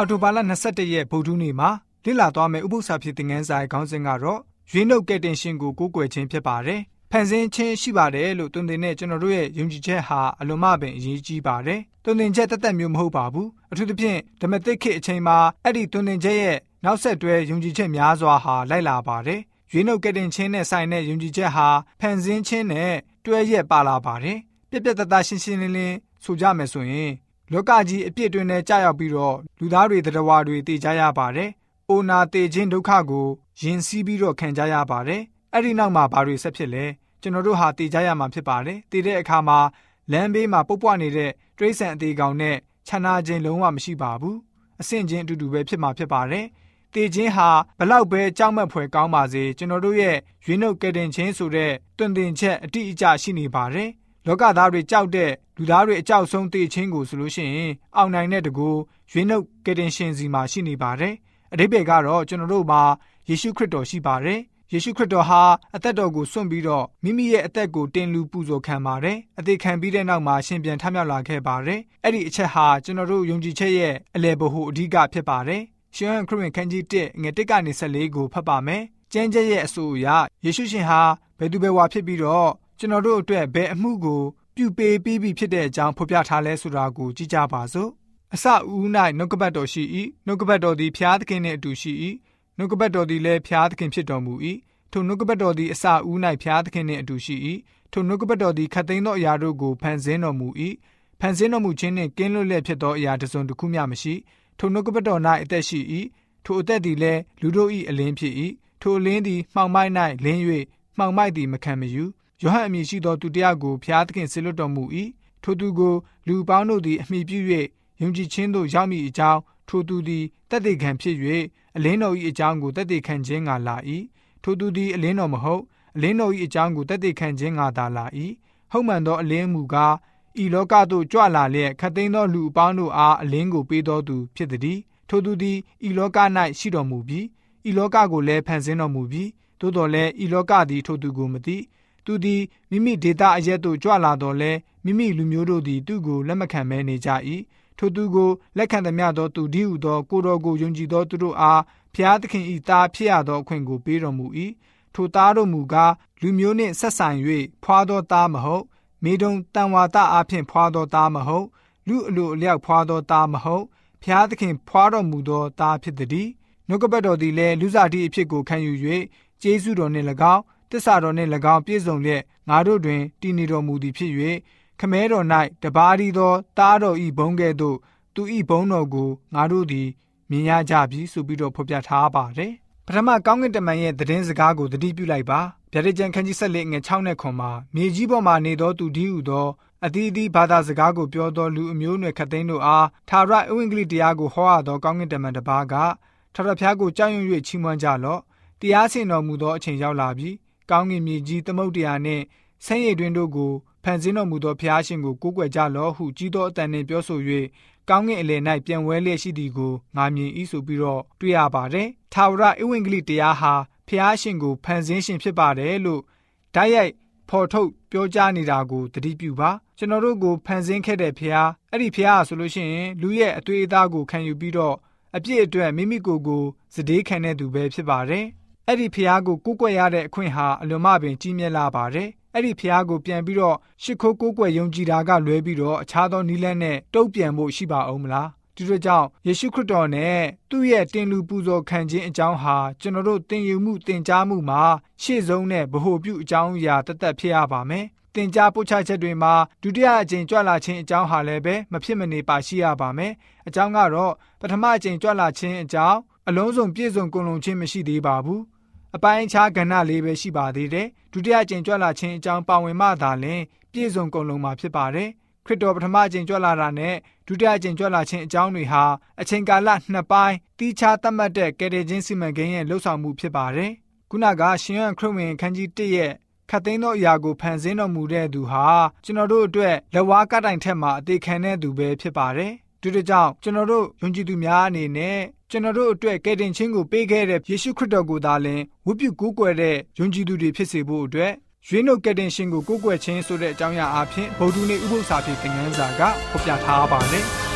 အော်တိုဘာလ22ရက်ဗုဒ္ဓနေ့မှာလေ့လာသွားမယ့်ဥပုသ္စာဖြစ်တဲ့ငန်းစာရဲ့ခေါင်းစဉ်ကတော့ရွေးနှုတ်ကယ်တင်ရှင်ကိုကိုးကွယ်ခြင်းဖြစ်ပါတယ်။ဖန်ဆင်းခြင်းရှိပါတယ်လို့တွင်တင်တဲ့ကျွန်တော်တို့ရဲ့ယုံကြည်ချက်ဟာအလွန်မှပင်အရေးကြီးပါတယ်။တွင်တင်ချက်တသက်မျိုးမဟုတ်ပါဘူး။အထူးသဖြင့်ဓမ္မသစ်ခေတ်အချိန်မှာအဲ့ဒီတွင်တင်ချက်ရဲ့နောက်ဆက်တွဲယုံကြည်ချက်များစွာဟာလိုက်လာပါတယ်။ရွေးနှုတ်ကယ်တင်ခြင်းနဲ့ဆိုင်တဲ့ယုံကြည်ချက်ဟာဖန်ဆင်းခြင်းနဲ့တွဲရက်ပါလာပါတယ်။ပြက်ပြက်တသားရှင်းရှင်းလင်းလင်းဆိုကြမယ်ဆိုရင် လောကကြီးအပြစ်တွင်နဲ့ကြာရောက်ပြီးတော့လူသားတွေတရားတွေတည်ကြရပါတယ်။အိုနာတည်ခြင်းဒုက္ခကိုရင်စီးပြီးတော့ခံကြရပါတယ်။အဲ့ဒီနောက်မှာဘာတွေဆက်ဖြစ်လဲ။ကျွန်တော်တို့ဟာတည်ကြရမှာဖြစ်ပါတယ်။တည်တဲ့အခါမှာလမ်းဘေးမှာပုတ်ပွနေတဲ့တရိษံအသေးကောင်နဲ့ခြံနာခြင်းလုံးဝမရှိပါဘူး။အဆင့်ချင်းအတူတူပဲဖြစ်မှာဖြစ်ပါတယ်။တည်ခြင်းဟာဘလောက်ပဲကြောက်မက်ဖွယ်ကောင်းပါစေကျွန်တော်တို့ရဲ့ရွေးနှုတ်ကယ်တင်ခြင်းဆိုတဲ့တွင်တင်ချက်အတိအကျရှိနေပါတယ်။ လောကသားတွေကြောက်တဲ့လူသားတွေအကြောက်ဆုံးတည်ခြင်းကိုဆိုလို့ရှိရင်အောင်နိုင်တဲ့တကူရွေးနှုတ်ကယ်တင်ရှင်စီမှာရှိနေပါတယ်။အတိပ္ပယ်ကတော့ကျွန်တော်တို့မှာယေရှုခရစ်တော်ရှိပါတယ်။ယေရှုခရစ်တော်ဟာအသက်တော်ကိုစွန့်ပြီးတော့မိမိရဲ့အသက်ကိုတင်လူပူဇော်ခံပါတယ်။အသေးခံပြီးတဲ့နောက်မှာရှင်ပြန်ထမြောက်လာခဲ့ပါတယ်။အဲ့ဒီအချက်ဟာကျွန်တော်တို့ယုံကြည်ချက်ရဲ့အလယ်ဘဟုအဓိကဖြစ်ပါတယ်။ရှင်ဟန်ခရစ်ဝင်ခန်းကြီး1ငွေ1ကနေ14ကိုဖတ်ပါမယ်။ကျမ်းကျက်ရဲ့အဆိုအရယေရှုရှင်ဟာဘယ်သူဘယ်ဝါဖြစ်ပြီးတော့ ကျွန်တော်တို့အတွက်ဘယ်အမှုကိုပြုပေးပြီးပြီဖြစ်တဲ့အကြောင်းဖော်ပြထားလဲဆိုတာကိုကြည့်ကြပါစို့အစဦး၌နှုတ်ကပတ်တော်ရှိ၏နှုတ်ကပတ်တော်သည်ဖျားသခင်နှင့်အတူရှိ၏နှုတ်ကပတ်တော်သည်လည်းဖျားသခင်ဖြစ်တော်မူ၏ထိုနှုတ်ကပတ်တော်သည်အစဦး၌ဖျားသခင်နှင့်အတူရှိ၏ထိုနှုတ်ကပတ်တော်သည်ခတ်သိမ်းသောအရာတို့ကိုဖန်ဆင်းတော်မူ၏ဖန်ဆင်းတော်မူခြင်းနှင့်ကင်းလွတ်လျက်ဖြစ်သောအရာတစ်စုံတစ်ခုမျှမရှိထိုနှုတ်ကပတ်တော်၌အသက်ရှိ၏ထိုအသက်သည်လည်းလူတို့၏အလင်းဖြစ်၏ထိုအလင်းသည်မှောင်မိုက်၌လင်း၍မှောင်မိုက်သည်မခံမယူ ယောဟန်အမည်ရှိသောသူတယောက်ကိုဖျားသခင်ဆေလွတ်တော်မူ၏ထိုသူကိုလူပေါင်းတို့သည်အမိပြု၍ယုံကြည်ခြင်းသို့ရောက်မိအကြောင်းထိုသူသည်တသက်ခံဖြစ်၍အလင်းတော်၏အကြောင်းကိုတသက်ခံခြင်းကလာ၏ထိုသူသည်အလင်းတော်မဟုတ်အလင်းတော်၏အကြောင်းကိုတသက်ခံခြင်းကသာလာ၏ဟုတ်မှန်သောအလင်းမူကားဤလောကသို့ကြွလာလျက်ခတ်သိမ်းသောလူအပေါင်းတို့အားအလင်းကိုပေးတော်သူဖြစ်သည်ထိုသူသည်ဤလောက၌ရှိတော်မူပြီးဤလောကကိုလည်းဖန်ဆင်းတော်မူပြီးသို့တော်လည်းဤလောကသည်ထိုသူကိုမသိ သူသည်မိမိဒေတာအရက်သို့ကြွလာတော်လဲမိမိလူမျိုးတို့သည်သူ့ကိုလက်မခံမဲနေကြ၏ထိုသူကိုလက်ခံသည်များသောသူဒီဟုသောကိုတော်ကိုယုံကြည်သောသူတို့အားဖျားသခင်၏သားဖြစ်ရသောအခွင့်ကိုပေးတော်မူ၏ထိုသားတို့မူကားလူမျိုးနှင့်ဆက်ဆံ၍ဖွာသောသားမဟုတ်မိဒုံတန်ဝါဒအဖျင်ဖွာသောသားမဟုတ်လူအလိုအလျောက်ဖွာသောသားမဟုတ်ဖျားသခင်ဖွာတော်မူသောသားဖြစ်သည်နှုတ်ကပတ်တော်သည်လည်းလူစားတိအဖြစ်ကိုခံယူ၍ကျေးဇူးတော်နှင့်၎င်း တစ္ဆာတော်နှင့်၎င်းပြည့်စုံလျက်ငါတို့တွင်တည်နေတော်မူသည်ဖြစ်၍ခမဲတော်၌တပါးရီသောတားတော်ဤဘုံကဲ့သို့သူဤဘုံတော်ကိုငါတို့သည်မြင်ရကြပြီဆိုပြီးတော့ဖော်ပြထားပါတယ်ပထမကောင်းကင်တမန်ရဲ့သတင်းစကားကိုသတိပြုလိုက်ပါဗျာဒိတ်ကျန်ခန်းကြီးဆက်လက်ငွေ6နဲ့ခွန်မှာမြေကြီးပေါ်မှာနေသောသူဒီဟုသောအသီးသီးဘာသာစကားကိုပြောသောလူအမျိုးအနွယ်ခတ်သိန်းတို့အားသာရအဝိင်္ဂလိတရားကိုဟောရသောကောင်းကင်တမန်တစ်ပါးကထာဝရဘုရားကိုကြောက်ရွံ့၍ချီးမွမ်းကြလော့တရားစင်တော်မူသောအချိန်ရောက်လာပြီ ကောင်းကင်မြေကြီးသမုတ်တရားနှင့်ဆင်းရဲတွင်တို့ကိုဖန်ဆင်းတော်မူသောဖျားရှင်ကိုကိုးကွယ်ကြလော့ဟုကြီးသောအတန်နှင့်ပြောဆို၍ကောင်းကင်အလယ်၌ပြန်ဝဲလျက်ရှိသည်ကိုငါမြင်၏ဆိုပြီးတော့တွေ့ရပါတယ်။ထာဝရအဝိင်္ဂလိတရားဟာဖျားရှင်ကိုဖန်ဆင်းရှင်ဖြစ်ပါတယ်လို့ဓာတ်ရိုက်ဖော်ထုတ်ပြောကြားနေတာကိုသတိပြုပါကျွန်တော်တို့ကိုဖန်ဆင်းခဲ့တဲ့ဖျားအဲ့ဒီဖျားဆိုလို့ရှိရင်လူရဲ့အသွေးအသားကိုခံယူပြီးတော့အပြစ်အတွက်မိမိကိုယ်ကိုစတေးခံတဲ့သူပဲဖြစ်ပါတယ် အဲ့ဒီဖျားကိုကိုးကွယ်ရတဲ့အခွင့်ဟာအလွန်မှပင်ကြီးမြတ်လာပါတယ်အဲ့ဒီဖျားကိုပြန်ပြီးတော့ရှ िख ိုးကိုးကွယ်ယုံကြည်တာကလွဲပြီးတော့အခြားသောနည်းလမ်းနဲ့တုံ့ပြန်ဖို့ရှိပါအောင်မလားဒီလိုကြောင့်ယေရှုခရစ်တော်နဲ့သူ့ရဲ့တင်လူပူဇော်ခံခြင်းအကြောင်းဟာကျွန်တော်တို့တင်ယူမှုတင်ကြားမှုမှာရှေ့ဆုံးနဲ့ဗဟိုပြုအကြောင်းအရာတသက်ဖြစ်ရပါမယ်။တင်ကြားပို့ချချက်တွေမှာဒုတိယအကြိမ်ကြွလာခြင်းအကြောင်းဟာလည်းပဲမဖြစ်မနေပါရှိရပါမယ်။အကြောင်းကတော့ပထမအကြိမ်ကြွလာခြင်းအကြောင်းအလုံးစုံပြည့်စုံကုန်လုံးခြင်းမရှိသေးပါဘူး။ အပိုင်းအခြားကဏ္ဍလေးပဲရှိပါသေးတယ်။ဒုတိယအကြိမ်ကြွလာခြင်းအကြောင်းပါဝင်မှသာလျှင်ပြည့်စုံကုန်လုံးမှာဖြစ်ပါတယ်။ခရစ်တော်ပထမအကြိမ်ကြွလာတာနဲ့ဒုတိယအကြိမ်ကြွလာခြင်းအကြောင်းတွေဟာအချိန်ကာလနှစ်ပိုင်းတီးခြားသတ်မှတ်တဲ့ကယ်တင်ခြင်းစီမံကိန်းရဲ့လှုပ်ဆောင်မှုဖြစ်ပါတယ်။ခုနကရှင်ယန်ခရစ်ဝင်ခန်းကြီး1ရဲ့ခတ်သိမ်းသောအရာကိုဖန်ဆင်းတော်မူတဲ့သူဟာကျွန်တော်တို့အတွက်လက်ဝါးကတိုင်ထက်မှာအသေးခံတဲ့သူပဲဖြစ်ပါတယ်။ ဒီလိုကြောင့်ကျွန်တော်တို့ယုံကြည်သူများအနေနဲ့ကျွန်တော်တို့အတွက်ကယ်တင်ခြင်းကိုပေးခဲ့တဲ့ယေရှုခရစ်တော်ကိုသာလျှင်ဝတ်ပြုကိုးကွယ်တဲ့ယုံကြည်သူတွေဖြစ်စေဖို့အတွက်ရွေးနှုတ်ကက်တင်ရှင်ကိုကိုးကွယ်ခြင်းဆိုတဲ့အကြောင်းအရာအဖြစ်ဗုဒ္ဓနေ့ဥပုသ္စာဖြစ်သင်ခန်းစာကဖော်ပြထားပါတယ်။